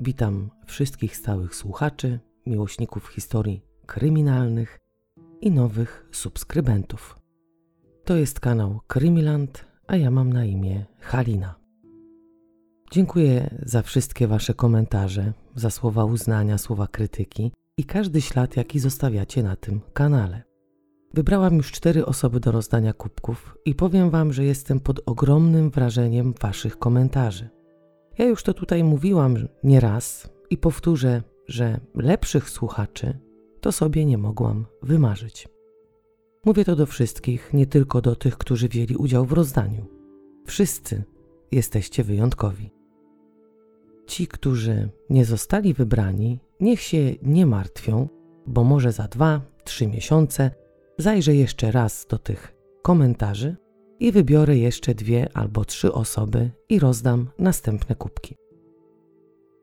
witam wszystkich stałych słuchaczy, miłośników historii kryminalnych i nowych subskrybentów. To jest kanał Krymiland, a ja mam na imię Halina. Dziękuję za wszystkie Wasze komentarze, za słowa uznania, słowa krytyki i każdy ślad, jaki zostawiacie na tym kanale. Wybrałam już cztery osoby do rozdania kubków i powiem Wam, że jestem pod ogromnym wrażeniem Waszych komentarzy. Ja już to tutaj mówiłam nieraz i powtórzę, że lepszych słuchaczy to sobie nie mogłam wymarzyć. Mówię to do wszystkich, nie tylko do tych, którzy wzięli udział w rozdaniu. Wszyscy jesteście wyjątkowi. Ci, którzy nie zostali wybrani, niech się nie martwią, bo może za dwa, trzy miesiące zajrzę jeszcze raz do tych komentarzy i wybiorę jeszcze dwie albo trzy osoby i rozdam następne kubki.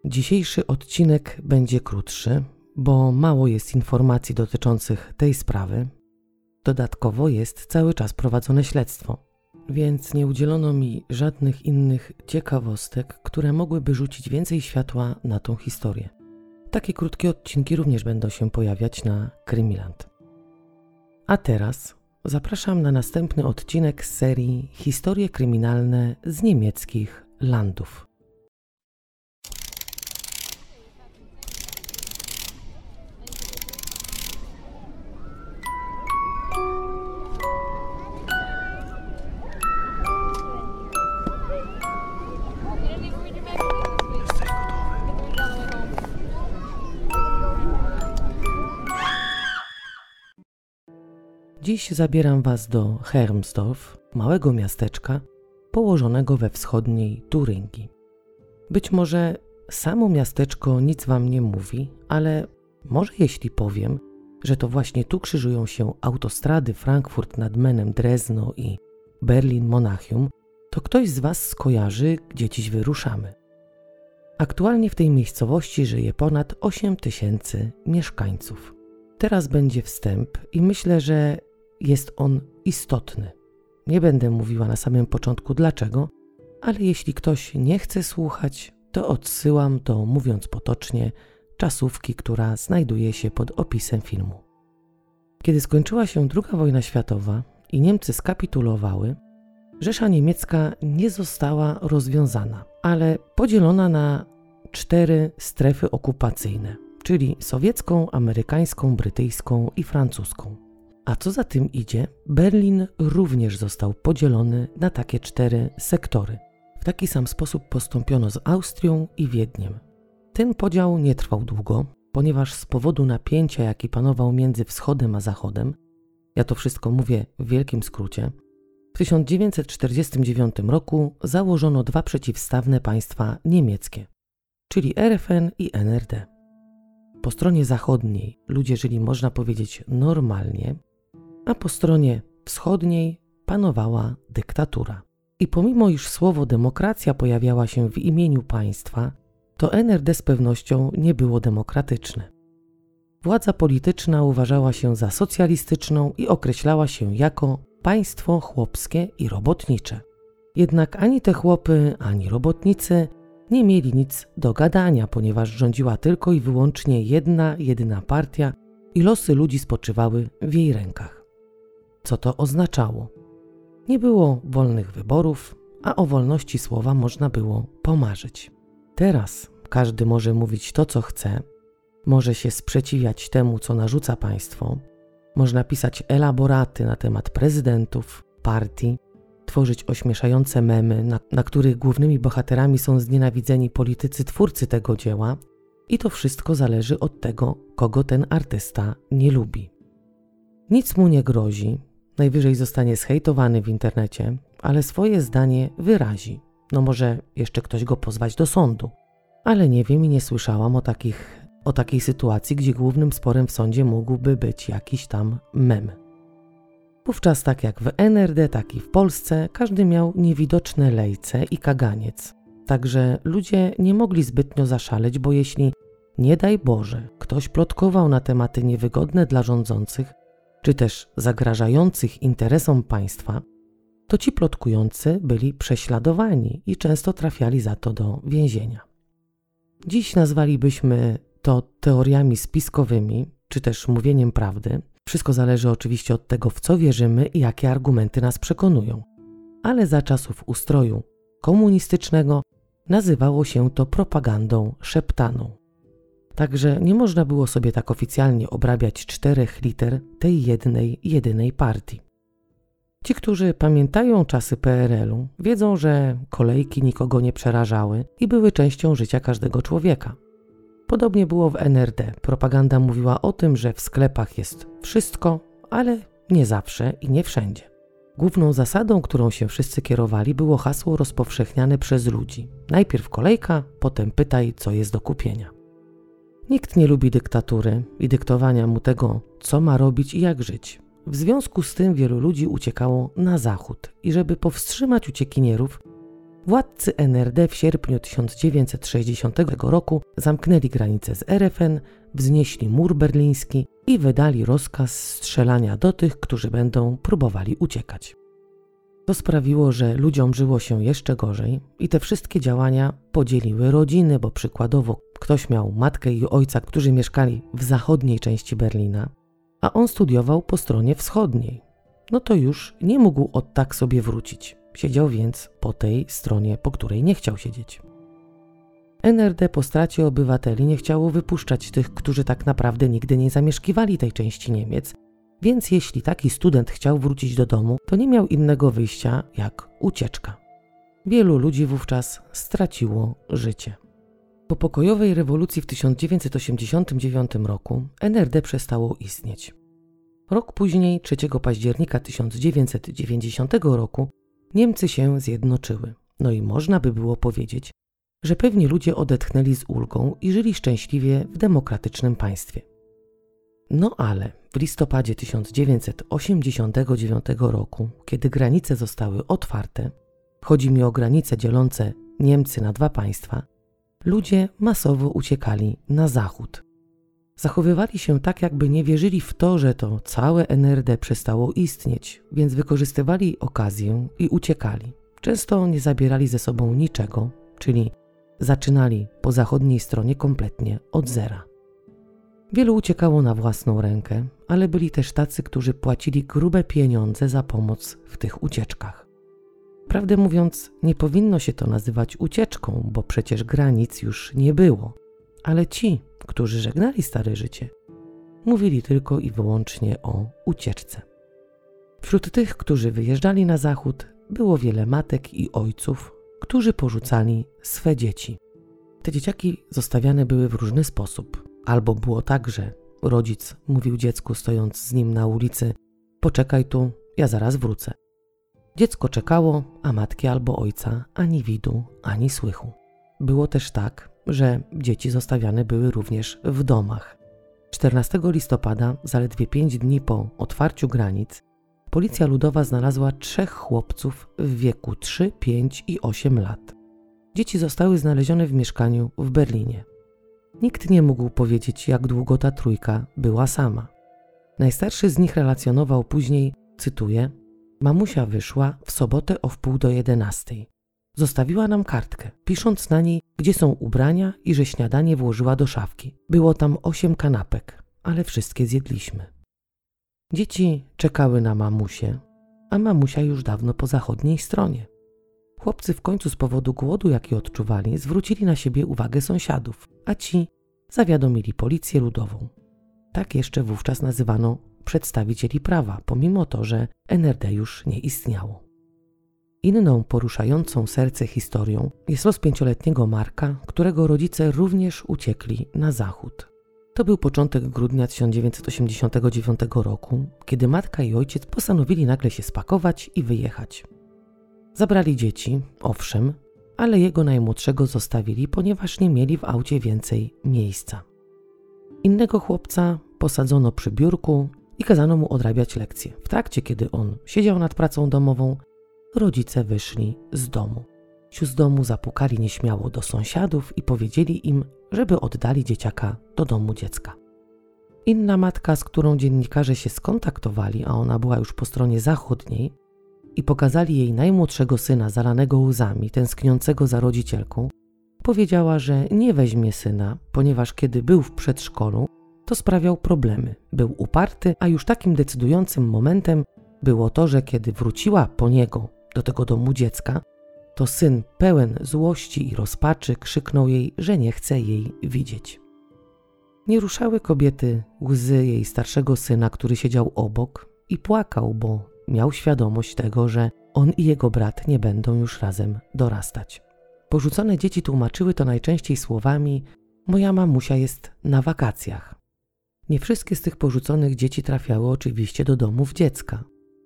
Dzisiejszy odcinek będzie krótszy, bo mało jest informacji dotyczących tej sprawy. Dodatkowo jest cały czas prowadzone śledztwo, więc nie udzielono mi żadnych innych ciekawostek, które mogłyby rzucić więcej światła na tą historię. Takie krótkie odcinki również będą się pojawiać na Krymiland. A teraz zapraszam na następny odcinek z serii Historie kryminalne z niemieckich landów. Dziś zabieram Was do Hermsdorf, małego miasteczka położonego we wschodniej Turyngii. Być może samo miasteczko nic Wam nie mówi, ale może jeśli powiem, że to właśnie tu krzyżują się autostrady Frankfurt nad Menem Drezno i Berlin Monachium, to ktoś z Was skojarzy, gdzie dziś wyruszamy. Aktualnie w tej miejscowości żyje ponad 8 tysięcy mieszkańców. Teraz będzie wstęp i myślę, że jest on istotny. Nie będę mówiła na samym początku dlaczego, ale jeśli ktoś nie chce słuchać, to odsyłam do, mówiąc potocznie, czasówki, która znajduje się pod opisem filmu. Kiedy skończyła się II wojna światowa i Niemcy skapitulowały, Rzesza Niemiecka nie została rozwiązana, ale podzielona na cztery strefy okupacyjne, czyli sowiecką, amerykańską, brytyjską i francuską. A co za tym idzie, Berlin również został podzielony na takie cztery sektory. W taki sam sposób postąpiono z Austrią i Wiedniem. Ten podział nie trwał długo, ponieważ z powodu napięcia, jaki panował między wschodem a zachodem, ja to wszystko mówię w wielkim skrócie, w 1949 roku założono dwa przeciwstawne państwa niemieckie, czyli RFN i NRD. Po stronie zachodniej ludzie żyli, można powiedzieć, normalnie, a po stronie wschodniej panowała dyktatura. I pomimo iż słowo demokracja pojawiała się w imieniu państwa, to NRD z pewnością nie było demokratyczne. Władza polityczna uważała się za socjalistyczną i określała się jako państwo chłopskie i robotnicze. Jednak ani te chłopy, ani robotnicy nie mieli nic do gadania, ponieważ rządziła tylko i wyłącznie jedna, jedyna partia i losy ludzi spoczywały w jej rękach co to oznaczało. Nie było wolnych wyborów, a o wolności słowa można było pomarzyć. Teraz każdy może mówić to, co chce, może się sprzeciwiać temu, co narzuca państwo, można pisać elaboraty na temat prezydentów, partii, tworzyć ośmieszające memy, na, na których głównymi bohaterami są znienawidzeni politycy twórcy tego dzieła, i to wszystko zależy od tego, kogo ten artysta nie lubi. Nic mu nie grozi, Najwyżej zostanie zhejtowany w internecie, ale swoje zdanie wyrazi. No może jeszcze ktoś go pozwać do sądu. Ale nie wiem i nie słyszałam o, takich, o takiej sytuacji, gdzie głównym sporem w sądzie mógłby być jakiś tam mem. Wówczas tak jak w NRD, tak i w Polsce każdy miał niewidoczne lejce i kaganiec. Także ludzie nie mogli zbytnio zaszaleć, bo jeśli, nie daj Boże, ktoś plotkował na tematy niewygodne dla rządzących, czy też zagrażających interesom państwa, to ci plotkujący byli prześladowani i często trafiali za to do więzienia. Dziś nazwalibyśmy to teoriami spiskowymi, czy też mówieniem prawdy. Wszystko zależy oczywiście od tego, w co wierzymy i jakie argumenty nas przekonują. Ale za czasów ustroju komunistycznego nazywało się to propagandą szeptaną. Także nie można było sobie tak oficjalnie obrabiać czterech liter tej jednej, jedynej partii. Ci, którzy pamiętają czasy PRL-u, wiedzą, że kolejki nikogo nie przerażały i były częścią życia każdego człowieka. Podobnie było w NRD. Propaganda mówiła o tym, że w sklepach jest wszystko, ale nie zawsze i nie wszędzie. Główną zasadą, którą się wszyscy kierowali, było hasło rozpowszechniane przez ludzi. Najpierw kolejka, potem pytaj, co jest do kupienia. Nikt nie lubi dyktatury i dyktowania mu tego, co ma robić i jak żyć. W związku z tym wielu ludzi uciekało na zachód i żeby powstrzymać uciekinierów, władcy NRD w sierpniu 1960 roku zamknęli granice z RFN, wznieśli mur berliński i wydali rozkaz strzelania do tych, którzy będą próbowali uciekać. To sprawiło, że ludziom żyło się jeszcze gorzej i te wszystkie działania podzieliły rodziny, bo przykładowo ktoś miał matkę i ojca, którzy mieszkali w zachodniej części Berlina, a on studiował po stronie wschodniej. No to już nie mógł od tak sobie wrócić. Siedział więc po tej stronie, po której nie chciał siedzieć. NRD po stracie obywateli nie chciało wypuszczać tych, którzy tak naprawdę nigdy nie zamieszkiwali tej części Niemiec, więc jeśli taki student chciał wrócić do domu, to nie miał innego wyjścia jak ucieczka. Wielu ludzi wówczas straciło życie. Po pokojowej rewolucji w 1989 roku NRD przestało istnieć. Rok później, 3 października 1990 roku, Niemcy się zjednoczyły. No i można by było powiedzieć, że pewni ludzie odetchnęli z ulgą i żyli szczęśliwie w demokratycznym państwie. No ale w listopadzie 1989 roku, kiedy granice zostały otwarte, chodzi mi o granice dzielące Niemcy na dwa państwa, ludzie masowo uciekali na zachód. Zachowywali się tak, jakby nie wierzyli w to, że to całe NRD przestało istnieć, więc wykorzystywali okazję i uciekali. Często nie zabierali ze sobą niczego, czyli zaczynali po zachodniej stronie kompletnie od zera. Wielu uciekało na własną rękę, ale byli też tacy, którzy płacili grube pieniądze za pomoc w tych ucieczkach. Prawdę mówiąc, nie powinno się to nazywać ucieczką, bo przecież granic już nie było. Ale ci, którzy żegnali stare życie, mówili tylko i wyłącznie o ucieczce. Wśród tych, którzy wyjeżdżali na zachód, było wiele matek i ojców, którzy porzucali swe dzieci. Te dzieciaki zostawiane były w różny sposób. Albo było tak, że rodzic mówił dziecku, stojąc z nim na ulicy: Poczekaj tu, ja zaraz wrócę. Dziecko czekało, a matki albo ojca ani widu, ani słychu. Było też tak, że dzieci zostawiane były również w domach. 14 listopada, zaledwie pięć dni po otwarciu granic, Policja Ludowa znalazła trzech chłopców w wieku 3, 5 i 8 lat. Dzieci zostały znalezione w mieszkaniu w Berlinie. Nikt nie mógł powiedzieć, jak długo ta trójka była sama. Najstarszy z nich relacjonował później, cytuję: Mamusia wyszła w sobotę o wpół do jedenastej. Zostawiła nam kartkę, pisząc na niej, gdzie są ubrania i że śniadanie włożyła do szafki. Było tam osiem kanapek, ale wszystkie zjedliśmy. Dzieci czekały na mamusię, a mamusia już dawno po zachodniej stronie. Chłopcy w końcu z powodu głodu, jaki odczuwali, zwrócili na siebie uwagę sąsiadów, a ci zawiadomili policję ludową. Tak jeszcze wówczas nazywano przedstawicieli prawa, pomimo to, że NRD już nie istniało. Inną poruszającą serce historią jest los pięcioletniego Marka, którego rodzice również uciekli na zachód. To był początek grudnia 1989 roku, kiedy matka i ojciec postanowili nagle się spakować i wyjechać. Zabrali dzieci, owszem, ale jego najmłodszego zostawili, ponieważ nie mieli w aucie więcej miejsca. Innego chłopca posadzono przy biurku i kazano mu odrabiać lekcje. W trakcie, kiedy on siedział nad pracą domową, rodzice wyszli z domu. Ci z domu zapukali nieśmiało do sąsiadów i powiedzieli im, żeby oddali dzieciaka do domu dziecka. Inna matka, z którą dziennikarze się skontaktowali, a ona była już po stronie zachodniej, i pokazali jej najmłodszego syna zalanego łzami, tęskniącego za rodzicielką, powiedziała, że nie weźmie syna, ponieważ kiedy był w przedszkolu, to sprawiał problemy. Był uparty, a już takim decydującym momentem było to, że kiedy wróciła po niego do tego domu dziecka, to syn pełen złości i rozpaczy krzyknął jej, że nie chce jej widzieć. Nie ruszały kobiety łzy jej starszego syna, który siedział obok i płakał, bo miał świadomość tego, że on i jego brat nie będą już razem dorastać. Porzucone dzieci tłumaczyły to najczęściej słowami: Moja mamusia jest na wakacjach. Nie wszystkie z tych porzuconych dzieci trafiały oczywiście do domów dziecka.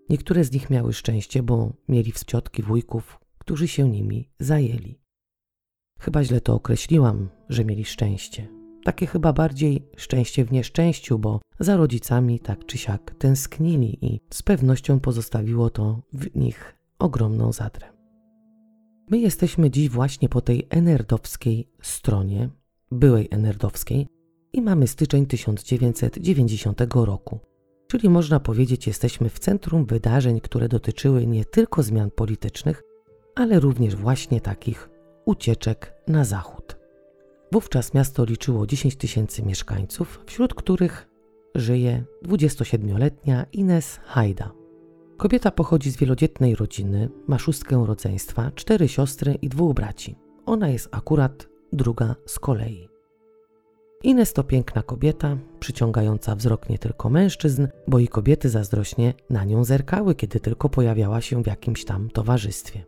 Niektóre z nich miały szczęście, bo mieli w ciotki wujków, którzy się nimi zajęli. Chyba źle to określiłam, że mieli szczęście. Takie chyba bardziej szczęście w nieszczęściu, bo za rodzicami tak czy siak tęsknili i z pewnością pozostawiło to w nich ogromną zadrę. My jesteśmy dziś właśnie po tej enerdowskiej stronie, byłej enerdowskiej, i mamy styczeń 1990 roku. Czyli można powiedzieć, jesteśmy w centrum wydarzeń, które dotyczyły nie tylko zmian politycznych, ale również właśnie takich ucieczek na zachód. Wówczas miasto liczyło 10 tysięcy mieszkańców, wśród których żyje 27-letnia Ines Hajda. Kobieta pochodzi z wielodzietnej rodziny, ma szóstkę rodzeństwa, cztery siostry i dwóch braci. Ona jest akurat druga z kolei. Ines to piękna kobieta, przyciągająca wzrok nie tylko mężczyzn, bo i kobiety zazdrośnie na nią zerkały, kiedy tylko pojawiała się w jakimś tam towarzystwie.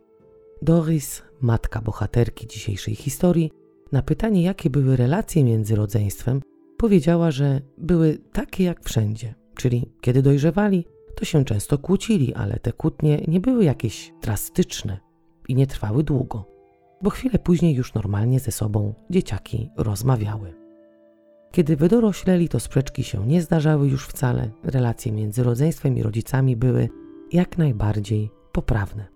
Doris, matka bohaterki dzisiejszej historii, na pytanie, jakie były relacje między rodzeństwem, powiedziała, że były takie jak wszędzie, czyli kiedy dojrzewali, to się często kłócili, ale te kłótnie nie były jakieś drastyczne i nie trwały długo, bo chwilę później już normalnie ze sobą dzieciaki rozmawiały. Kiedy wydorośleli, to sprzeczki się nie zdarzały już wcale, relacje między rodzeństwem i rodzicami były jak najbardziej poprawne.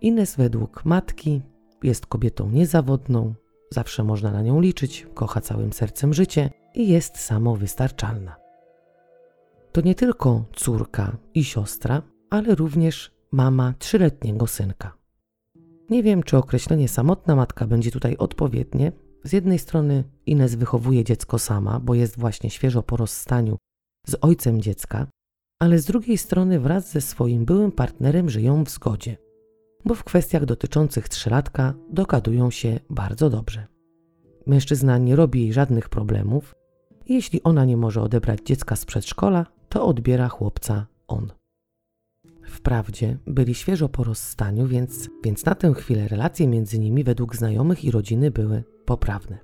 Ines według matki jest kobietą niezawodną, zawsze można na nią liczyć, kocha całym sercem życie i jest samowystarczalna. To nie tylko córka i siostra, ale również mama trzyletniego synka. Nie wiem, czy określenie samotna matka będzie tutaj odpowiednie. Z jednej strony Ines wychowuje dziecko sama, bo jest właśnie świeżo po rozstaniu z ojcem dziecka, ale z drugiej strony wraz ze swoim byłym partnerem żyją w zgodzie, bo w kwestiach dotyczących trzylatka dogadują się bardzo dobrze. Mężczyzna nie robi jej żadnych problemów. Jeśli ona nie może odebrać dziecka z przedszkola, to odbiera chłopca on. Wprawdzie byli świeżo po rozstaniu, więc, więc na tę chwilę relacje między nimi według znajomych i rodziny były poprawne.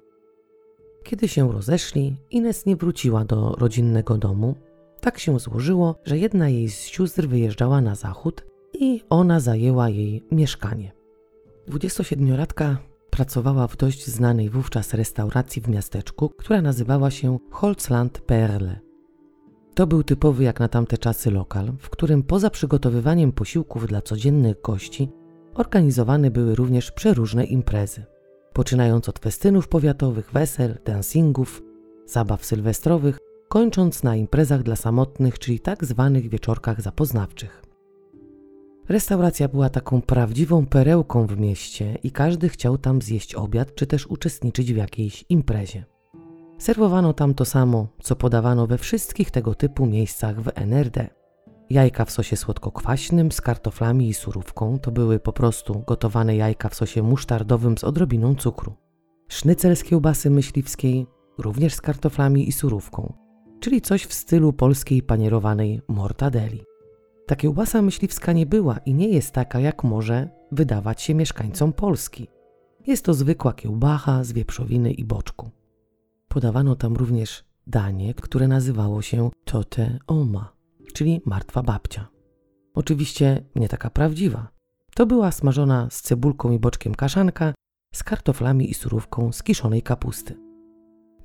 Kiedy się rozeszli, Ines nie wróciła do rodzinnego domu. Tak się złożyło, że jedna jej z sióstr wyjeżdżała na zachód i ona zajęła jej mieszkanie. 27-latka pracowała w dość znanej wówczas restauracji w miasteczku, która nazywała się Holzland Perle. To był typowy jak na tamte czasy lokal, w którym poza przygotowywaniem posiłków dla codziennych gości organizowane były również przeróżne imprezy. Poczynając od festynów powiatowych, wesel, dancingów, zabaw sylwestrowych, kończąc na imprezach dla samotnych, czyli tak zwanych wieczorkach zapoznawczych. Restauracja była taką prawdziwą perełką w mieście i każdy chciał tam zjeść obiad czy też uczestniczyć w jakiejś imprezie. Serwowano tam to samo, co podawano we wszystkich tego typu miejscach w NRD. Jajka w sosie słodko-kwaśnym z kartoflami i surówką to były po prostu gotowane jajka w sosie musztardowym z odrobiną cukru. Sznycel z kiełbasy myśliwskiej również z kartoflami i surówką, czyli coś w stylu polskiej panierowanej mortadeli. Ta kiełbasa myśliwska nie była i nie jest taka, jak może wydawać się mieszkańcom Polski. Jest to zwykła kiełbacha z wieprzowiny i boczku. Podawano tam również danie, które nazywało się tote oma, czyli martwa babcia. Oczywiście nie taka prawdziwa. To była smażona z cebulką i boczkiem kaszanka, z kartoflami i surówką z kiszonej kapusty.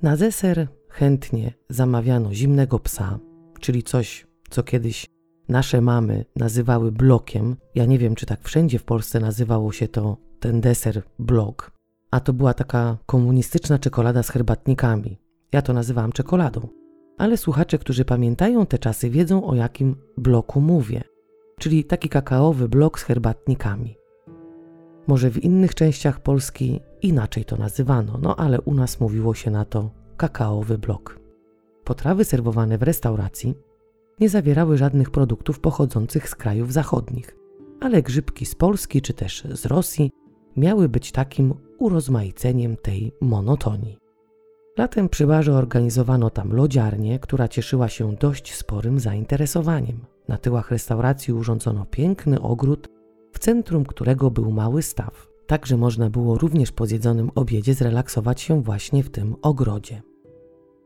Na deser chętnie zamawiano zimnego psa, czyli coś, co kiedyś nasze mamy nazywały blokiem. Ja nie wiem, czy tak wszędzie w Polsce nazywało się to ten deser blok, a to była taka komunistyczna czekolada z herbatnikami. Ja to nazywałam czekoladą. Ale słuchacze, którzy pamiętają te czasy, wiedzą o jakim bloku mówię, czyli taki kakaowy blok z herbatnikami. Może w innych częściach Polski inaczej to nazywano, no ale u nas mówiło się na to kakaowy blok. Potrawy serwowane w restauracji nie zawierały żadnych produktów pochodzących z krajów zachodnich, ale grzybki z Polski czy też z Rosji miały być takim urozmaiceniem tej monotonii. Latem przy barze organizowano tam lodziarnię, która cieszyła się dość sporym zainteresowaniem. Na tyłach restauracji urządzono piękny ogród, w centrum którego był mały staw, tak że można było również po zjedzonym obiedzie zrelaksować się właśnie w tym ogrodzie.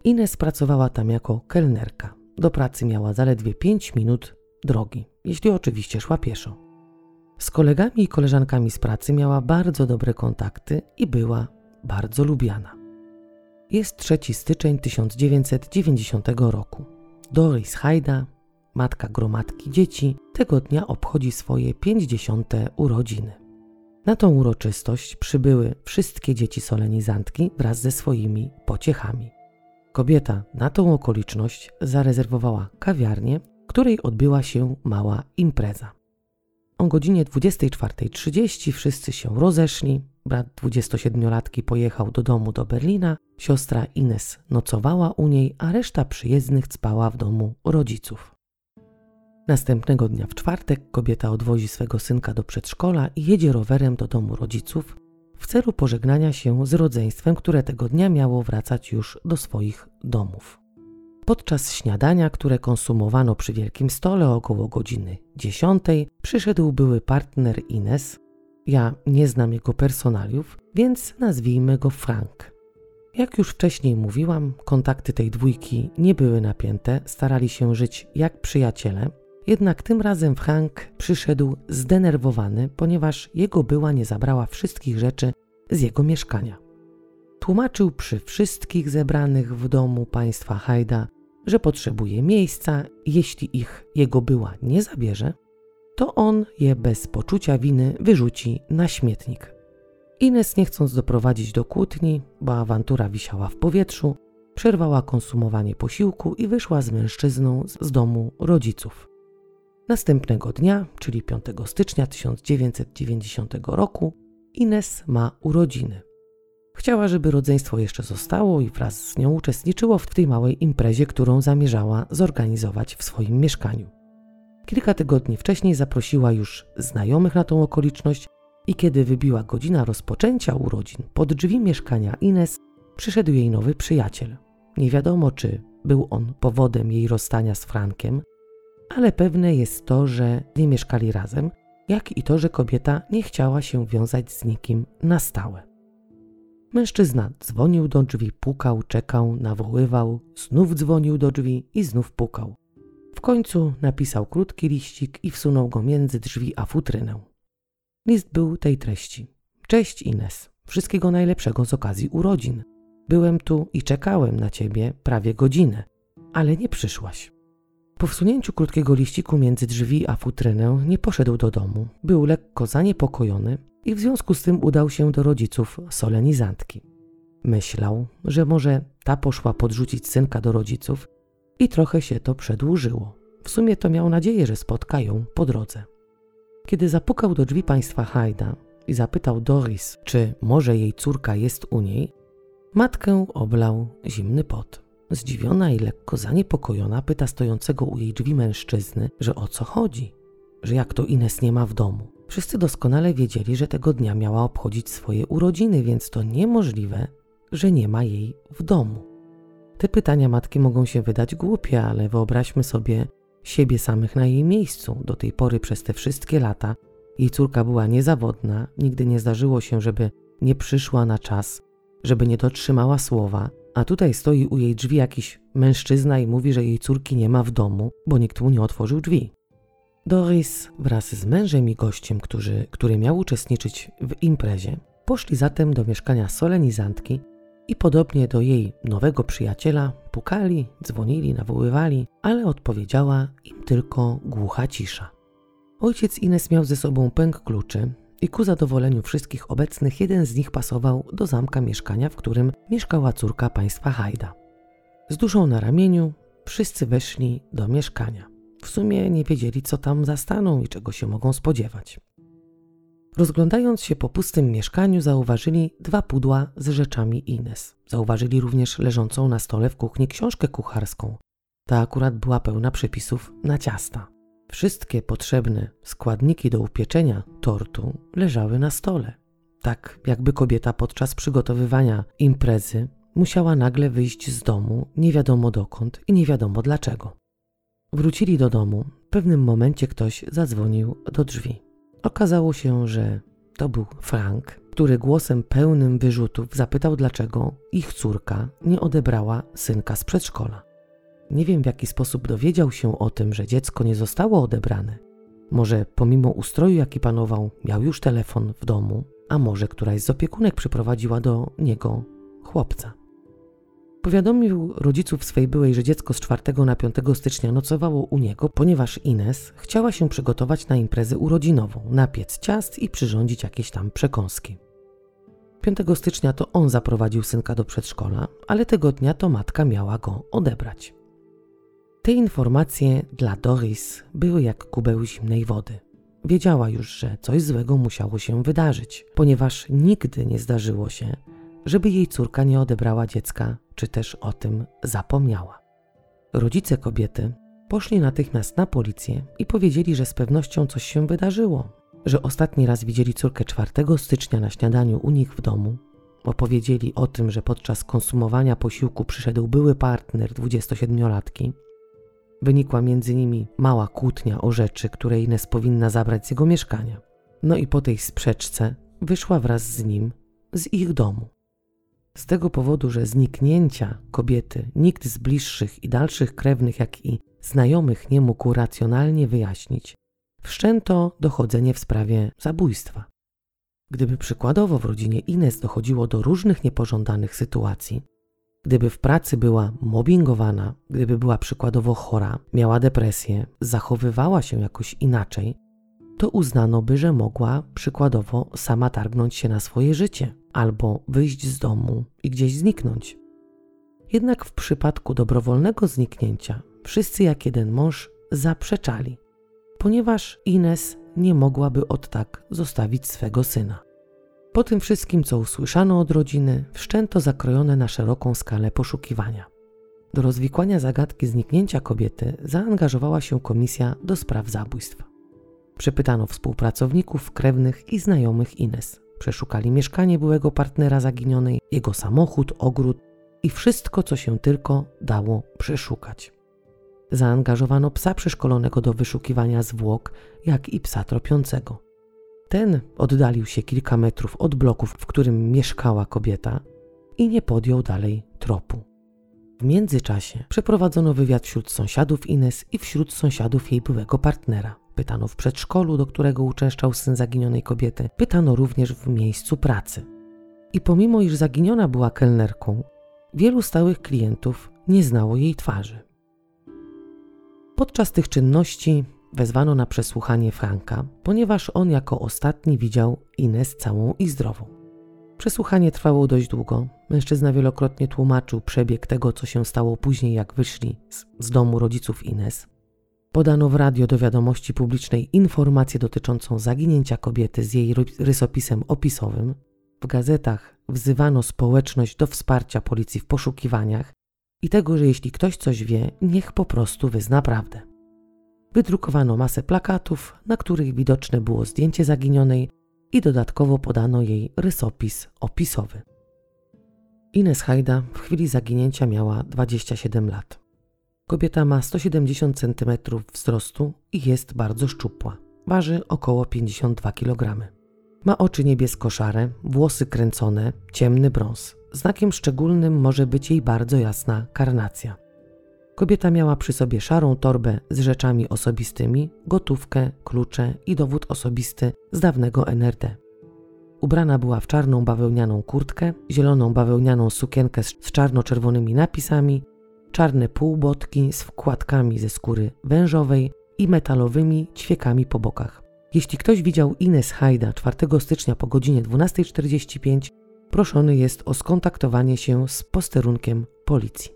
Ines pracowała tam jako kelnerka. Do pracy miała zaledwie 5 minut drogi, jeśli oczywiście szła pieszo. Z kolegami i koleżankami z pracy miała bardzo dobre kontakty i była bardzo lubiana. Jest 3 styczeń 1990 roku. Doris Hajda, matka gromadki dzieci, tego dnia obchodzi swoje 50. urodziny. Na tą uroczystość przybyły wszystkie dzieci solenizantki wraz ze swoimi pociechami. Kobieta na tą okoliczność zarezerwowała kawiarnię, w której odbyła się mała impreza. O godzinie 24.30 wszyscy się rozeszli. Brat 27-latki pojechał do domu do Berlina, siostra Ines nocowała u niej, a reszta przyjezdnych spała w domu rodziców. Następnego dnia w czwartek kobieta odwozi swego synka do przedszkola i jedzie rowerem do domu rodziców w celu pożegnania się z rodzeństwem, które tego dnia miało wracać już do swoich domów. Podczas śniadania, które konsumowano przy wielkim stole około godziny 10, przyszedł były partner Ines. Ja nie znam jego personaliów, więc nazwijmy go Frank. Jak już wcześniej mówiłam, kontakty tej dwójki nie były napięte, starali się żyć jak przyjaciele, jednak tym razem Frank przyszedł zdenerwowany, ponieważ jego była nie zabrała wszystkich rzeczy z jego mieszkania. Tłumaczył przy wszystkich zebranych w domu państwa Hajda, że potrzebuje miejsca jeśli ich jego była nie zabierze, to on je bez poczucia winy wyrzuci na śmietnik. Ines, nie chcąc doprowadzić do kłótni, bo awantura wisiała w powietrzu, przerwała konsumowanie posiłku i wyszła z mężczyzną z domu rodziców. Następnego dnia, czyli 5 stycznia 1990 roku, Ines ma urodziny. Chciała, żeby rodzeństwo jeszcze zostało i wraz z nią uczestniczyło w tej małej imprezie, którą zamierzała zorganizować w swoim mieszkaniu. Kilka tygodni wcześniej zaprosiła już znajomych na tą okoliczność i kiedy wybiła godzina rozpoczęcia urodzin, pod drzwi mieszkania Ines przyszedł jej nowy przyjaciel. Nie wiadomo, czy był on powodem jej rozstania z Frankiem, ale pewne jest to, że nie mieszkali razem, jak i to, że kobieta nie chciała się wiązać z nikim na stałe. Mężczyzna dzwonił do drzwi, pukał, czekał, nawoływał, znów dzwonił do drzwi i znów pukał. W końcu napisał krótki liścik i wsunął go między drzwi a futrynę. List był tej treści. Cześć Ines, wszystkiego najlepszego z okazji urodzin. Byłem tu i czekałem na ciebie prawie godzinę, ale nie przyszłaś. Po wsunięciu krótkiego liściku między drzwi a futrynę nie poszedł do domu. Był lekko zaniepokojony i w związku z tym udał się do rodziców solenizantki. Myślał, że może ta poszła podrzucić synka do rodziców i trochę się to przedłużyło. W sumie to miał nadzieję, że spotka ją po drodze. Kiedy zapukał do drzwi państwa Hajda i zapytał Doris, czy może jej córka jest u niej, matkę oblał zimny pot. Zdziwiona i lekko zaniepokojona pyta stojącego u jej drzwi mężczyzny, że o co chodzi, że jak to Ines nie ma w domu. Wszyscy doskonale wiedzieli, że tego dnia miała obchodzić swoje urodziny, więc to niemożliwe, że nie ma jej w domu. Te pytania matki mogą się wydać głupie, ale wyobraźmy sobie siebie samych na jej miejscu. Do tej pory przez te wszystkie lata jej córka była niezawodna, nigdy nie zdarzyło się, żeby nie przyszła na czas, żeby nie dotrzymała słowa, a tutaj stoi u jej drzwi jakiś mężczyzna i mówi, że jej córki nie ma w domu, bo nikt mu nie otworzył drzwi. Doris wraz z mężem i gościem, który, który miał uczestniczyć w imprezie, poszli zatem do mieszkania solenizantki i podobnie do jej nowego przyjaciela pukali, dzwonili, nawoływali, ale odpowiedziała im tylko głucha cisza. Ojciec Ines miał ze sobą pęk kluczy i ku zadowoleniu wszystkich obecnych jeden z nich pasował do zamka mieszkania, w którym mieszkała córka państwa Hajda. Z duszą na ramieniu wszyscy weszli do mieszkania. W sumie nie wiedzieli, co tam zastaną i czego się mogą spodziewać. Rozglądając się po pustym mieszkaniu, zauważyli dwa pudła z rzeczami Ines. Zauważyli również leżącą na stole w kuchni książkę kucharską. Ta akurat była pełna przepisów na ciasta. Wszystkie potrzebne składniki do upieczenia tortu leżały na stole. Tak, jakby kobieta podczas przygotowywania imprezy musiała nagle wyjść z domu, nie wiadomo dokąd i nie wiadomo dlaczego. Wrócili do domu. W pewnym momencie ktoś zadzwonił do drzwi. Okazało się, że to był Frank, który głosem pełnym wyrzutów zapytał, dlaczego ich córka nie odebrała synka z przedszkola. Nie wiem, w jaki sposób dowiedział się o tym, że dziecko nie zostało odebrane. Może pomimo ustroju, jaki panował, miał już telefon w domu, a może któraś z opiekunek przyprowadziła do niego chłopca. Powiadomił rodziców swej byłej, że dziecko z 4 na 5 stycznia nocowało u niego, ponieważ Ines chciała się przygotować na imprezę urodzinową, napiec ciast i przyrządzić jakieś tam przekąski. 5 stycznia to on zaprowadził synka do przedszkola, ale tego dnia to matka miała go odebrać. Te informacje dla Doris były jak kubeł zimnej wody. Wiedziała już, że coś złego musiało się wydarzyć, ponieważ nigdy nie zdarzyło się, żeby jej córka nie odebrała dziecka, czy też o tym zapomniała. Rodzice kobiety poszli natychmiast na policję i powiedzieli, że z pewnością coś się wydarzyło, że ostatni raz widzieli córkę 4 stycznia na śniadaniu u nich w domu. Opowiedzieli o tym, że podczas konsumowania posiłku przyszedł były partner 27-latki. Wynikła między nimi mała kłótnia o rzeczy, które Ines powinna zabrać z jego mieszkania. No i po tej sprzeczce wyszła wraz z nim z ich domu. Z tego powodu, że zniknięcia kobiety nikt z bliższych i dalszych krewnych, jak i znajomych nie mógł racjonalnie wyjaśnić, wszczęto dochodzenie w sprawie zabójstwa. Gdyby przykładowo w rodzinie Ines dochodziło do różnych niepożądanych sytuacji, gdyby w pracy była mobbingowana, gdyby była przykładowo chora, miała depresję, zachowywała się jakoś inaczej, to uznano by, że mogła przykładowo sama targnąć się na swoje życie albo wyjść z domu i gdzieś zniknąć. Jednak w przypadku dobrowolnego zniknięcia wszyscy jak jeden mąż zaprzeczali, ponieważ Ines nie mogłaby od tak zostawić swego syna. Po tym wszystkim, co usłyszano od rodziny, wszczęto zakrojone na szeroką skalę poszukiwania. Do rozwikłania zagadki zniknięcia kobiety zaangażowała się komisja do spraw zabójstwa. Przepytano współpracowników, krewnych i znajomych Ines. Przeszukali mieszkanie byłego partnera zaginionej, jego samochód, ogród i wszystko, co się tylko dało przeszukać. Zaangażowano psa przeszkolonego do wyszukiwania zwłok, jak i psa tropiącego. Ten oddalił się kilka metrów od bloków, w którym mieszkała kobieta i nie podjął dalej tropu. W międzyczasie przeprowadzono wywiad wśród sąsiadów Ines i wśród sąsiadów jej byłego partnera. Pytano w przedszkolu, do którego uczęszczał syn zaginionej kobiety. Pytano również w miejscu pracy. I pomimo, iż zaginiona była kelnerką, wielu stałych klientów nie znało jej twarzy. Podczas tych czynności wezwano na przesłuchanie Franka, ponieważ on jako ostatni widział Ines całą i zdrową. Przesłuchanie trwało dość długo. Mężczyzna wielokrotnie tłumaczył przebieg tego, co się stało później, jak wyszli z, z domu rodziców Ines. Podano w radio do wiadomości publicznej informację dotyczącą zaginięcia kobiety z jej rysopisem opisowym. W gazetach wzywano społeczność do wsparcia policji w poszukiwaniach i tego, że jeśli ktoś coś wie, niech po prostu wyzna prawdę. Wydrukowano masę plakatów, na których widoczne było zdjęcie zaginionej i dodatkowo podano jej rysopis opisowy. Ines Hajda w chwili zaginięcia miała 27 lat. Kobieta ma 170 cm wzrostu i jest bardzo szczupła. Waży około 52 kg. Ma oczy niebiesko-szare, włosy kręcone, ciemny brąz. Znakiem szczególnym może być jej bardzo jasna karnacja. Kobieta miała przy sobie szarą torbę z rzeczami osobistymi, gotówkę, klucze i dowód osobisty z dawnego NRD. Ubrana była w czarną bawełnianą kurtkę, zieloną bawełnianą sukienkę z czarno-czerwonymi napisami, czarne półbotki z wkładkami ze skóry wężowej i metalowymi ćwiekami po bokach. Jeśli ktoś widział Ines Hajda 4 stycznia po godzinie 12.45, proszony jest o skontaktowanie się z posterunkiem policji.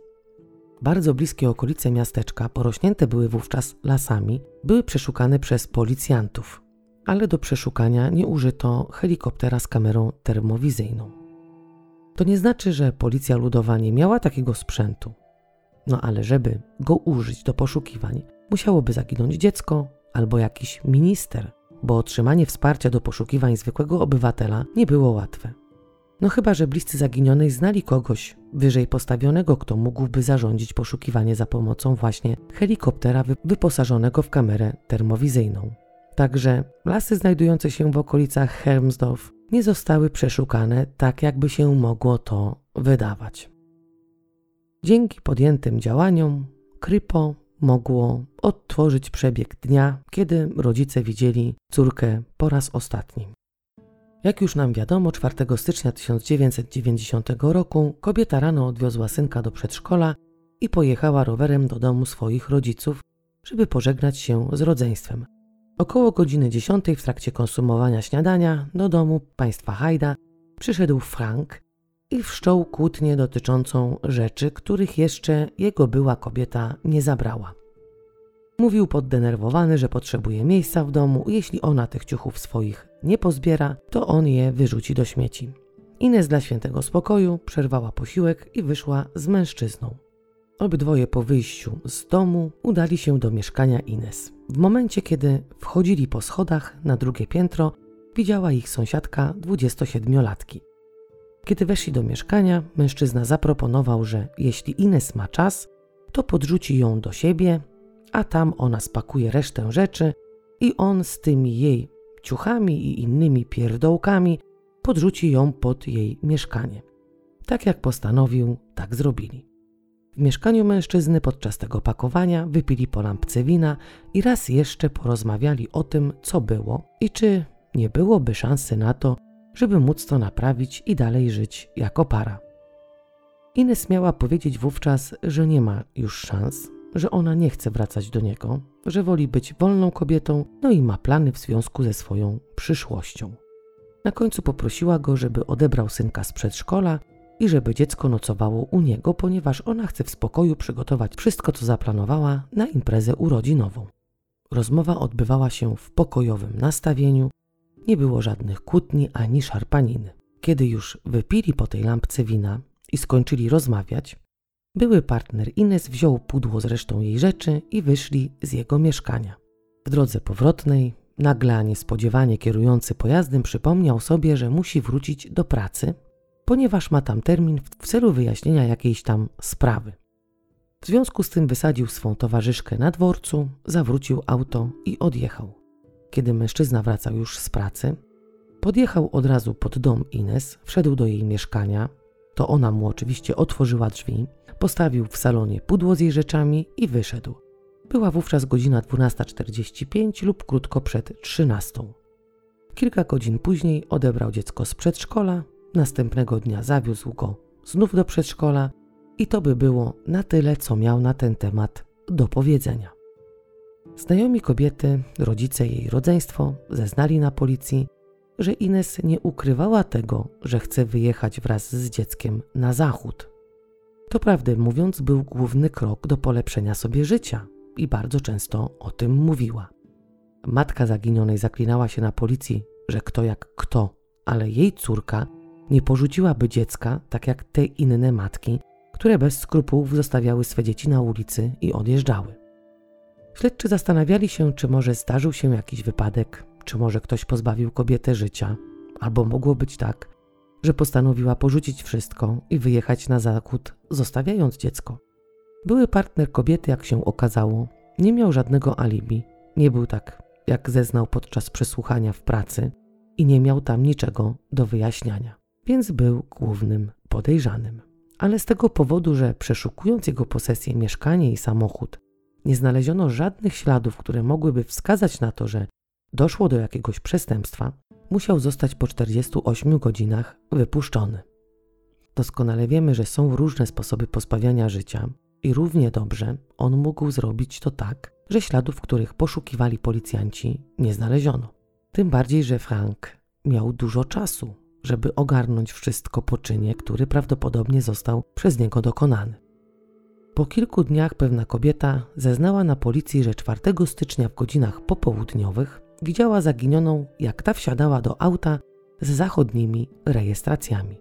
Bardzo bliskie okolice miasteczka, porośnięte były wówczas lasami, były przeszukane przez policjantów. ale do przeszukania nie użyto helikoptera z kamerą termowizyjną. To nie znaczy, że policja ludowa nie miała takiego sprzętu. No ale żeby go użyć do poszukiwań, musiałoby zaginąć dziecko albo jakiś minister, bo otrzymanie wsparcia do poszukiwań zwykłego obywatela nie było łatwe. No chyba, że bliscy zaginionej znali kogoś wyżej postawionego, kto mógłby zarządzić poszukiwanie za pomocą właśnie helikoptera wyposażonego w kamerę termowizyjną. Także lasy znajdujące się w okolicach Helmsdorf nie zostały przeszukane tak, jakby się mogło to wydawać. Dzięki podjętym działaniom Krypo mogło odtworzyć przebieg dnia, kiedy rodzice widzieli córkę po raz ostatni. Jak już nam wiadomo, 4 stycznia 1990 roku kobieta rano odwiozła synka do przedszkola i pojechała rowerem do domu swoich rodziców, żeby pożegnać się z rodzeństwem. Około godziny 10 w trakcie konsumowania śniadania do domu państwa Hajda przyszedł Frank i wszczął kłótnię dotyczącą rzeczy, których jeszcze jego była kobieta nie zabrała. Mówił poddenerwowany, że potrzebuje miejsca w domu, jeśli ona tych ciuchów swoich nie pozbiera, to on je wyrzuci do śmieci. Ines dla świętego spokoju przerwała posiłek i wyszła z mężczyzną. Obydwoje po wyjściu z domu udali się do mieszkania Ines. W momencie, kiedy wchodzili po schodach na drugie piętro, widziała ich sąsiadka 27-latki. Kiedy weszli do mieszkania, mężczyzna zaproponował, że jeśli Ines ma czas, to podrzuci ją do siebie, a tam ona spakuje resztę rzeczy i on z tymi jej ciuchami i innymi pierdołkami podrzuci ją pod jej mieszkanie. Tak jak postanowił, tak zrobili. W mieszkaniu mężczyzny podczas tego pakowania wypili po lampce wina i raz jeszcze porozmawiali o tym, co było i czy nie byłoby szansy na to, żeby móc to naprawić i dalej żyć jako para. Ines miała powiedzieć wówczas, że nie ma już szans, że ona nie chce wracać do niego, że woli być wolną kobietą, no i ma plany w związku ze swoją przyszłością. Na końcu poprosiła go, żeby odebrał synka z przedszkola i żeby dziecko nocowało u niego, ponieważ ona chce w spokoju przygotować wszystko, co zaplanowała na imprezę urodzinową. Rozmowa odbywała się w pokojowym nastawieniu, nie było żadnych kłótni ani szarpaniny. Kiedy już wypili po tej lampce wina i skończyli rozmawiać, były partner Ines wziął pudło z resztą jej rzeczy i wyszli z jego mieszkania. W drodze powrotnej, nagle niespodziewanie kierujący pojazdem przypomniał sobie, że musi wrócić do pracy, ponieważ ma tam termin w celu wyjaśnienia jakiejś tam sprawy. W związku z tym wysadził swą towarzyszkę na dworcu, zawrócił auto i odjechał. Kiedy mężczyzna wracał już z pracy, podjechał od razu pod dom Ines, wszedł do jej mieszkania, to ona mu oczywiście otworzyła drzwi, postawił w salonie pudło z jej rzeczami i wyszedł. Była wówczas godzina 12.45 lub krótko przed 13. Kilka godzin później odebrał dziecko z przedszkola, następnego dnia zawiózł go znów do przedszkola i to by było na tyle, co miał na ten temat do powiedzenia. Znajomi kobiety, rodzice jej rodzeństwo zeznali na policji, że Ines nie ukrywała tego, że chce wyjechać wraz z dzieckiem na zachód. To prawdę mówiąc, był główny krok do polepszenia sobie życia i bardzo często o tym mówiła. Matka zaginionej zaklinała się na policji, że kto jak kto, ale jej córka nie porzuciłaby dziecka tak jak te inne matki, które bez skrupułów zostawiały swe dzieci na ulicy i odjeżdżały. Śledczy zastanawiali się, czy może zdarzył się jakiś wypadek, czy może ktoś pozbawił kobietę życia, albo mogło być tak, że postanowiła porzucić wszystko i wyjechać na zachód, zostawiając dziecko. Były partner kobiety, jak się okazało, nie miał żadnego alibi, nie był tak, jak zeznał podczas przesłuchania w pracy i nie miał tam niczego do wyjaśniania, więc był głównym podejrzanym. Ale z tego powodu, że przeszukując jego posesję, mieszkanie i samochód, nie znaleziono żadnych śladów, które mogłyby wskazać na to, że doszło do jakiegoś przestępstwa, musiał zostać po 48 godzinach wypuszczony. Doskonale wiemy, że są różne sposoby pozbawiania życia i równie dobrze on mógł zrobić to tak, że śladów, których poszukiwali policjanci, nie znaleziono. Tym bardziej, że Frank miał dużo czasu, żeby ogarnąć wszystko po czynie, który prawdopodobnie został przez niego dokonany. Po kilku dniach pewna kobieta zeznała na policji, że 4 stycznia w godzinach popołudniowych widziała zaginioną, jak ta wsiadała do auta z zachodnimi rejestracjami.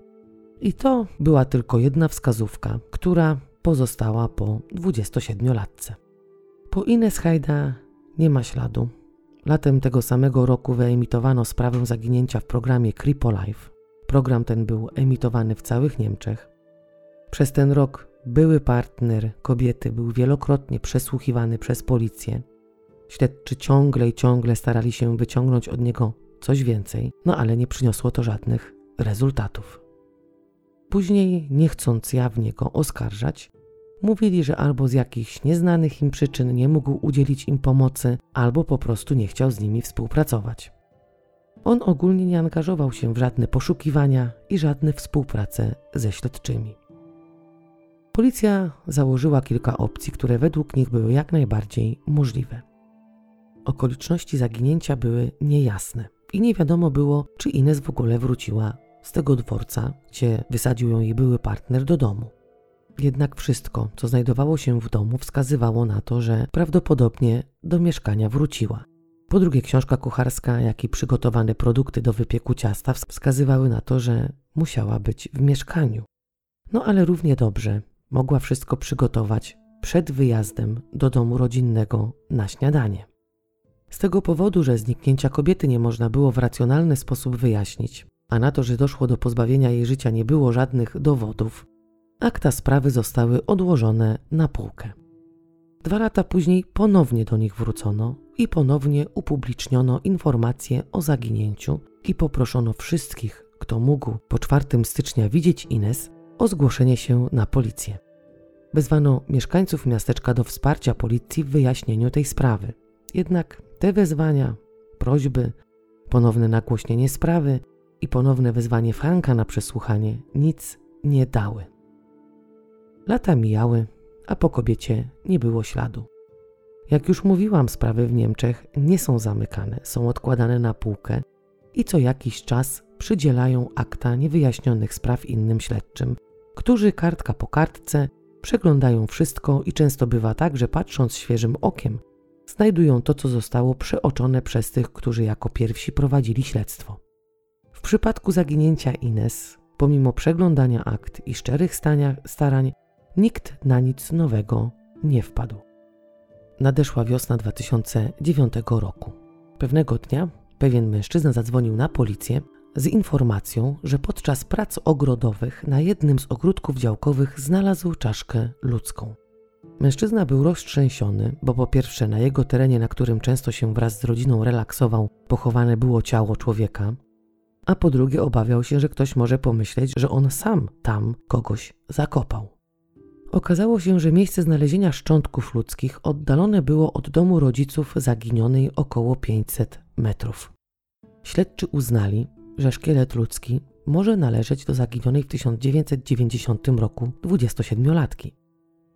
I to była tylko jedna wskazówka, która pozostała po 27-latce. Po Ines Hajda nie ma śladu. Latem tego samego roku wyemitowano sprawę zaginięcia w programie Kripo Life. Program ten był emitowany w całych Niemczech. Przez ten rok były partner kobiety był wielokrotnie przesłuchiwany przez policję. Śledczy ciągle i ciągle starali się wyciągnąć od niego coś więcej, no ale nie przyniosło to żadnych rezultatów. Później, nie chcąc jawnie go oskarżać, mówili, że albo z jakichś nieznanych im przyczyn nie mógł udzielić im pomocy, albo po prostu nie chciał z nimi współpracować. On ogólnie nie angażował się w żadne poszukiwania i żadne współpracę ze śledczymi. Policja założyła kilka opcji, które według nich były jak najbardziej możliwe. Okoliczności zaginięcia były niejasne i nie wiadomo było, czy Ines w ogóle wróciła z tego dworca, gdzie wysadził ją jej były partner do domu. Jednak wszystko, co znajdowało się w domu, wskazywało na to, że prawdopodobnie do mieszkania wróciła. Po drugie, książka kucharska, jak i przygotowane produkty do wypieku ciasta wskazywały na to, że musiała być w mieszkaniu. No ale równie dobrze mogła wszystko przygotować przed wyjazdem do domu rodzinnego na śniadanie. Z tego powodu, że zniknięcia kobiety nie można było w racjonalny sposób wyjaśnić, a na to, że doszło do pozbawienia jej życia nie było żadnych dowodów, akta sprawy zostały odłożone na półkę. Dwa lata później ponownie do nich wrócono i ponownie upubliczniono informacje o zaginięciu i poproszono wszystkich, kto mógł po 4 stycznia widzieć Ines, o zgłoszenie się na policję. Wezwano mieszkańców miasteczka do wsparcia policji w wyjaśnieniu tej sprawy. Jednak te wezwania, prośby, ponowne nagłośnienie sprawy i ponowne wezwanie Franka na przesłuchanie nic nie dały. Lata mijały, a po kobiecie nie było śladu. Jak już mówiłam, sprawy w Niemczech nie są zamykane, są odkładane na półkę i co jakiś czas przydzielają akta niewyjaśnionych spraw innym śledczym, którzy kartka po kartce przeglądają wszystko i często bywa tak, że patrząc świeżym okiem, znajdują to, co zostało przeoczone przez tych, którzy jako pierwsi prowadzili śledztwo. W przypadku zaginięcia Ines, pomimo przeglądania akt i szczerych starań, nikt na nic nowego nie wpadł. Nadeszła wiosna 2009 roku. Pewnego dnia pewien mężczyzna zadzwonił na policję z informacją, że podczas prac ogrodowych na jednym z ogródków działkowych znalazł czaszkę ludzką. Mężczyzna był roztrzęsiony, bo po pierwsze na jego terenie, na którym często się wraz z rodziną relaksował, pochowane było ciało człowieka, a po drugie obawiał się, że ktoś może pomyśleć, że on sam tam kogoś zakopał. Okazało się, że miejsce znalezienia szczątków ludzkich oddalone było od domu rodziców zaginionej około 500 metrów. Śledczy uznali, że szkielet ludzki może należeć do zaginionej w 1990 roku 27-latki.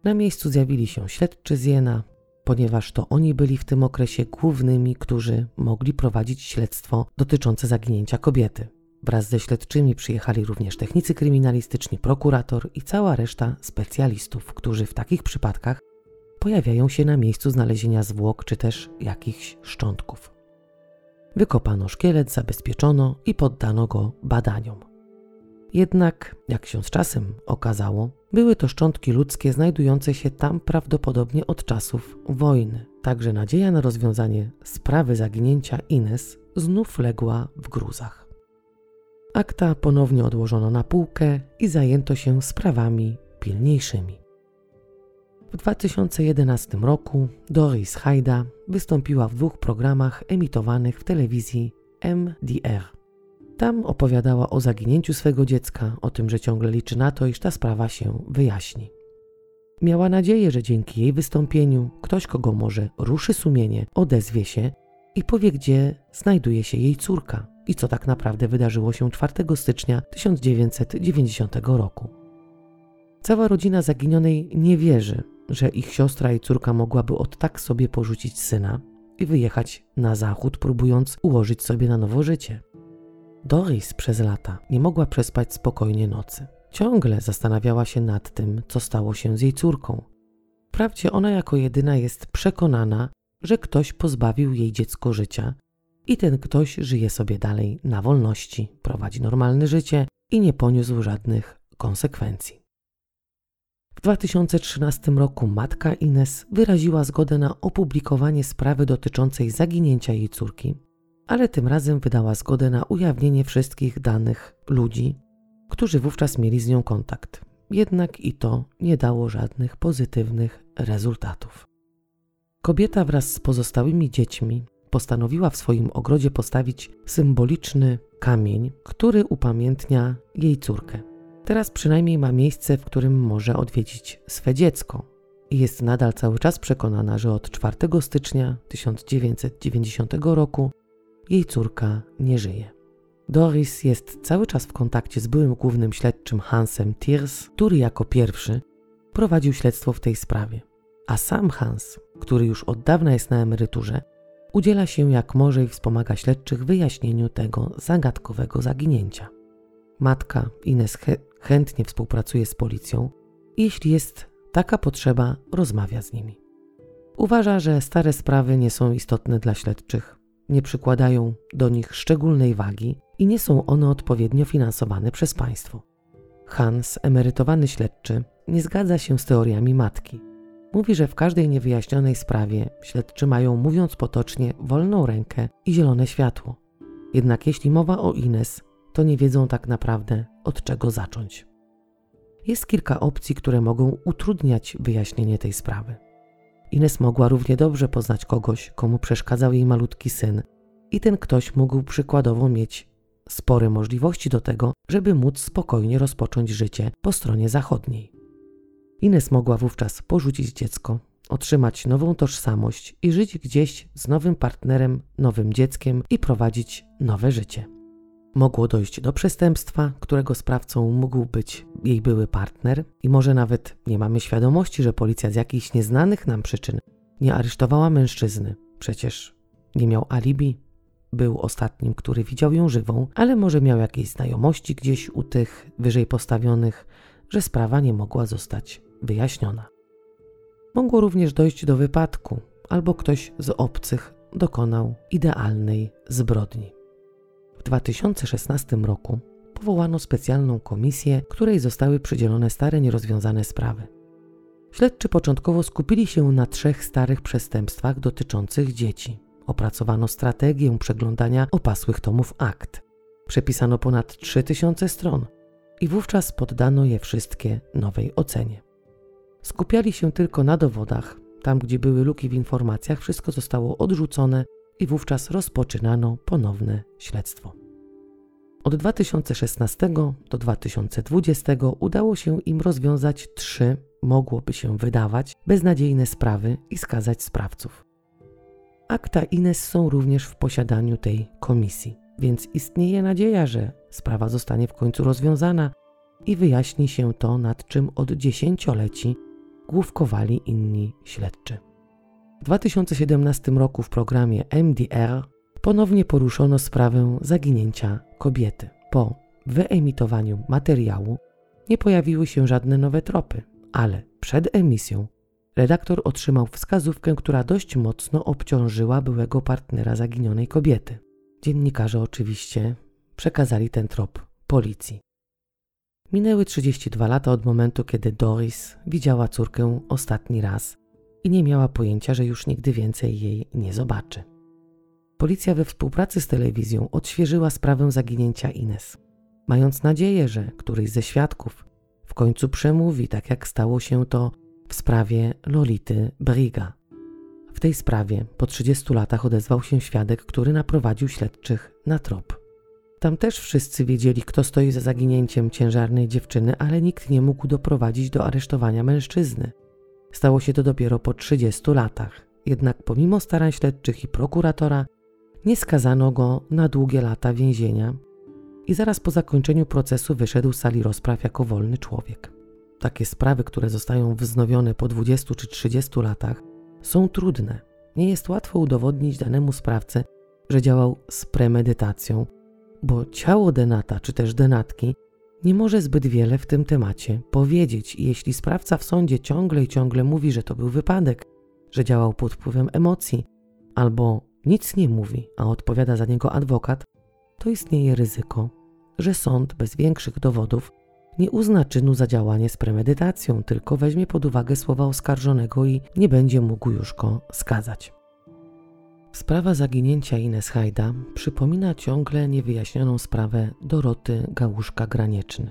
Na miejscu zjawili się śledczy z Jena, ponieważ to oni byli w tym okresie głównymi, którzy mogli prowadzić śledztwo dotyczące zaginięcia kobiety. Wraz ze śledczymi przyjechali również technicy kryminalistyczni, prokurator i cała reszta specjalistów, którzy w takich przypadkach pojawiają się na miejscu znalezienia zwłok czy też jakichś szczątków. Wykopano szkielet, zabezpieczono i poddano go badaniom. Jednak, jak się z czasem okazało, były to szczątki ludzkie znajdujące się tam prawdopodobnie od czasów wojny. Także nadzieja na rozwiązanie sprawy zaginięcia Ines znów legła w gruzach. Akta ponownie odłożono na półkę i zajęto się sprawami pilniejszymi. W 2011 roku Doris Hajda wystąpiła w dwóch programach emitowanych w telewizji MDR. Tam opowiadała o zaginięciu swego dziecka, o tym, że ciągle liczy na to, iż ta sprawa się wyjaśni. Miała nadzieję, że dzięki jej wystąpieniu ktoś, kogo może ruszy sumienie, odezwie się i powie, gdzie znajduje się jej córka i co tak naprawdę wydarzyło się 4 stycznia 1990 roku. Cała rodzina zaginionej nie wierzy, że ich siostra i córka mogłaby od tak sobie porzucić syna i wyjechać na zachód, próbując ułożyć sobie na nowo życie. Doris przez lata nie mogła przespać spokojnie nocy. Ciągle zastanawiała się nad tym, co stało się z jej córką. Wprawdzie ona jako jedyna jest przekonana, że ktoś pozbawił jej dziecko życia i ten ktoś żyje sobie dalej na wolności, prowadzi normalne życie i nie poniósł żadnych konsekwencji. W 2013 roku matka Ines wyraziła zgodę na opublikowanie sprawy dotyczącej zaginięcia jej córki, ale tym razem wydała zgodę na ujawnienie wszystkich danych ludzi, którzy wówczas mieli z nią kontakt. Jednak i to nie dało żadnych pozytywnych rezultatów. Kobieta wraz z pozostałymi dziećmi postanowiła w swoim ogrodzie postawić symboliczny kamień, który upamiętnia jej córkę. Teraz przynajmniej ma miejsce, w którym może odwiedzić swe dziecko. I jest nadal cały czas przekonana, że od 4 stycznia 1990 roku jej córka nie żyje. Doris jest cały czas w kontakcie z byłym głównym śledczym Hansem Thiers, który jako pierwszy prowadził śledztwo w tej sprawie. A sam Hans, który już od dawna jest na emeryturze, udziela się jak może i wspomaga śledczych w wyjaśnieniu tego zagadkowego zaginięcia. Matka Ines chętnie współpracuje z policją i jeśli jest taka potrzeba, rozmawia z nimi. Uważa, że stare sprawy nie są istotne dla śledczych, nie przykładają do nich szczególnej wagi i nie są one odpowiednio finansowane przez państwo. Hans, emerytowany śledczy, nie zgadza się z teoriami matki. Mówi, że w każdej niewyjaśnionej sprawie śledczy mają, mówiąc potocznie, wolną rękę i zielone światło. Jednak jeśli mowa o Ines, to nie wiedzą tak naprawdę od czego zacząć. Jest kilka opcji, które mogą utrudniać wyjaśnienie tej sprawy. Ines mogła równie dobrze poznać kogoś, komu przeszkadzał jej malutki syn, i ten ktoś mógł przykładowo mieć spore możliwości do tego, żeby móc spokojnie rozpocząć życie po stronie zachodniej. Ines mogła wówczas porzucić dziecko, otrzymać nową tożsamość i żyć gdzieś z nowym partnerem, nowym dzieckiem i prowadzić nowe życie. Mogło dojść do przestępstwa, którego sprawcą mógł być jej były partner, i może nawet nie mamy świadomości, że policja z jakichś nieznanych nam przyczyn nie aresztowała mężczyzny. Przecież nie miał alibi, był ostatnim, który widział ją żywą, ale może miał jakieś znajomości gdzieś u tych wyżej postawionych, że sprawa nie mogła zostać wyjaśniona. Mogło również dojść do wypadku, albo ktoś z obcych dokonał idealnej zbrodni. W 2016 roku powołano specjalną komisję, której zostały przydzielone stare nierozwiązane sprawy. Śledczy początkowo skupili się na trzech starych przestępstwach dotyczących dzieci. Opracowano strategię przeglądania opasłych tomów akt. Przepisano ponad 3000 stron i wówczas poddano je wszystkie nowej ocenie. Skupiali się tylko na dowodach. Tam, gdzie były luki w informacjach, wszystko zostało odrzucone i wówczas rozpoczynano ponowne śledztwo. Od 2016 do 2020 udało się im rozwiązać trzy, mogłoby się wydawać, beznadziejne sprawy i skazać sprawców. Akta Ines są również w posiadaniu tej komisji, więc istnieje nadzieja, że sprawa zostanie w końcu rozwiązana i wyjaśni się to, nad czym od dziesięcioleci główkowali inni śledczy. W 2017 roku w programie MDR ponownie poruszono sprawę zaginięcia kobiety. Po wyemitowaniu materiału nie pojawiły się żadne nowe tropy, ale przed emisją redaktor otrzymał wskazówkę, która dość mocno obciążyła byłego partnera zaginionej kobiety. Dziennikarze oczywiście przekazali ten trop policji. Minęły 32 lata od momentu, kiedy Doris widziała córkę ostatni raz i nie miała pojęcia, że już nigdy więcej jej nie zobaczy. Policja we współpracy z telewizją odświeżyła sprawę zaginięcia Ines, mając nadzieję, że któryś ze świadków w końcu przemówi, tak jak stało się to w sprawie Lolity Briga. W tej sprawie po 30 latach odezwał się świadek, który naprowadził śledczych na trop. Tam też wszyscy wiedzieli, kto stoi za zaginięciem ciężarnej dziewczyny, ale nikt nie mógł doprowadzić do aresztowania mężczyzny. Stało się to dopiero po 30 latach. Jednak pomimo starań śledczych i prokuratora, nie skazano go na długie lata więzienia i zaraz po zakończeniu procesu wyszedł z sali rozpraw jako wolny człowiek. Takie sprawy, które zostają wznowione po 20 czy 30 latach, są trudne. Nie jest łatwo udowodnić danemu sprawcy, że działał z premedytacją, bo ciało denata czy też denatki nie może zbyt wiele w tym temacie powiedzieć i jeśli sprawca w sądzie ciągle i ciągle mówi, że to był wypadek, że działał pod wpływem emocji albo nic nie mówi, a odpowiada za niego adwokat, to istnieje ryzyko, że sąd bez większych dowodów nie uzna czynu za działanie z premedytacją, tylko weźmie pod uwagę słowa oskarżonego i nie będzie mógł już go skazać. Sprawa zaginięcia Ines Hajda przypomina ciągle niewyjaśnioną sprawę Doroty Gałuszka-Granieczny.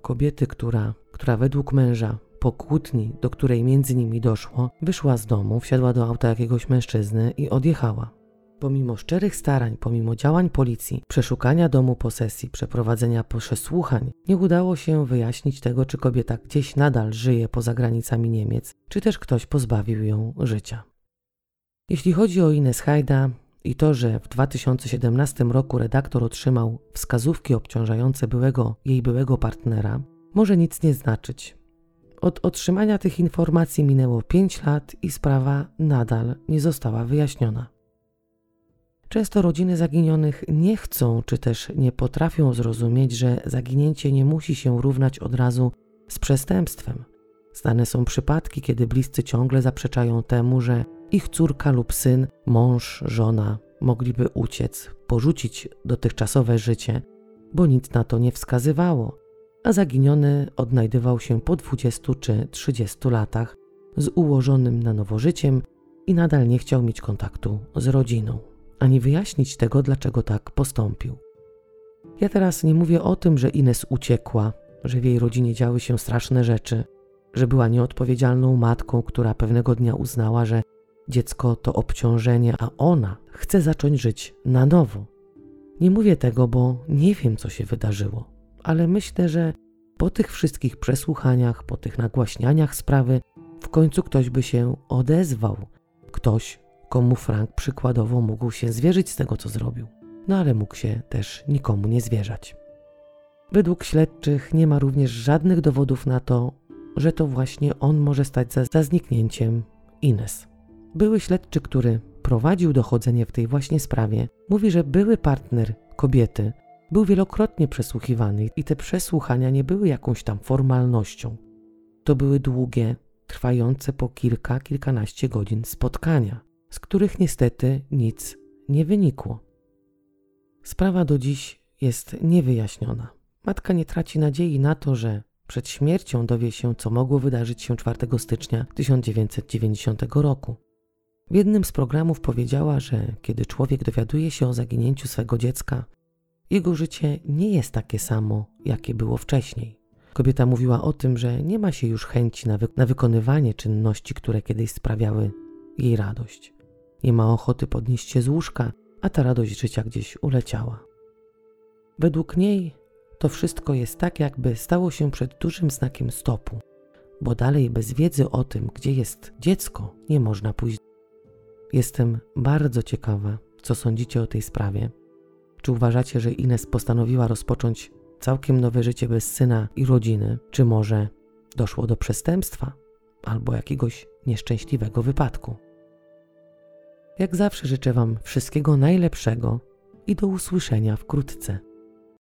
Kobiety, która, która według męża po kłótni, do której między nimi doszło, wyszła z domu, wsiadła do auta jakiegoś mężczyzny i odjechała. Pomimo szczerych starań, pomimo działań policji, przeszukania domu posesji, przeprowadzenia przesłuchań, nie udało się wyjaśnić tego, czy kobieta gdzieś nadal żyje poza granicami Niemiec, czy też ktoś pozbawił ją życia. Jeśli chodzi o Ines Hajda i to, że w 2017 roku redaktor otrzymał wskazówki obciążające byłego, jej byłego partnera, może nic nie znaczyć. Od otrzymania tych informacji minęło 5 lat i sprawa nadal nie została wyjaśniona. Często rodziny zaginionych nie chcą czy też nie potrafią zrozumieć, że zaginięcie nie musi się równać od razu z przestępstwem. Znane są przypadki, kiedy bliscy ciągle zaprzeczają temu, że ich córka lub syn, mąż, żona mogliby uciec, porzucić dotychczasowe życie, bo nic na to nie wskazywało, a zaginiony odnajdywał się po 20 czy 30 latach z ułożonym na nowo życiem i nadal nie chciał mieć kontaktu z rodziną, ani wyjaśnić tego, dlaczego tak postąpił. Ja teraz nie mówię o tym, że Ines uciekła, że w jej rodzinie działy się straszne rzeczy, że była nieodpowiedzialną matką, która pewnego dnia uznała, że Dziecko to obciążenie, a ona chce zacząć żyć na nowo. Nie mówię tego, bo nie wiem, co się wydarzyło, ale myślę, że po tych wszystkich przesłuchaniach, po tych nagłaśnianiach sprawy, w końcu ktoś by się odezwał. Ktoś, komu Frank przykładowo mógł się zwierzyć z tego, co zrobił. No ale mógł się też nikomu nie zwierzać. Według śledczych nie ma również żadnych dowodów na to, że to właśnie on może stać za, za zniknięciem Ines. Były śledczy, który prowadził dochodzenie w tej właśnie sprawie, mówi, że były partner kobiety był wielokrotnie przesłuchiwany i te przesłuchania nie były jakąś tam formalnością. To były długie, trwające po kilka, kilkanaście godzin spotkania, z których niestety nic nie wynikło. Sprawa do dziś jest niewyjaśniona. Matka nie traci nadziei na to, że przed śmiercią dowie się, co mogło wydarzyć się 4 stycznia 1990 roku. W jednym z programów powiedziała, że kiedy człowiek dowiaduje się o zaginięciu swego dziecka, jego życie nie jest takie samo, jakie było wcześniej. Kobieta mówiła o tym, że nie ma się już chęci na, wy na wykonywanie czynności, które kiedyś sprawiały jej radość. Nie ma ochoty podnieść się z łóżka, a ta radość życia gdzieś uleciała. Według niej to wszystko jest tak, jakby stało się przed dużym znakiem stopu, bo dalej bez wiedzy o tym, gdzie jest dziecko, nie można pójść Jestem bardzo ciekawa, co sądzicie o tej sprawie. Czy uważacie, że Ines postanowiła rozpocząć całkiem nowe życie bez syna i rodziny? Czy może doszło do przestępstwa albo jakiegoś nieszczęśliwego wypadku? Jak zawsze życzę Wam wszystkiego najlepszego i do usłyszenia wkrótce.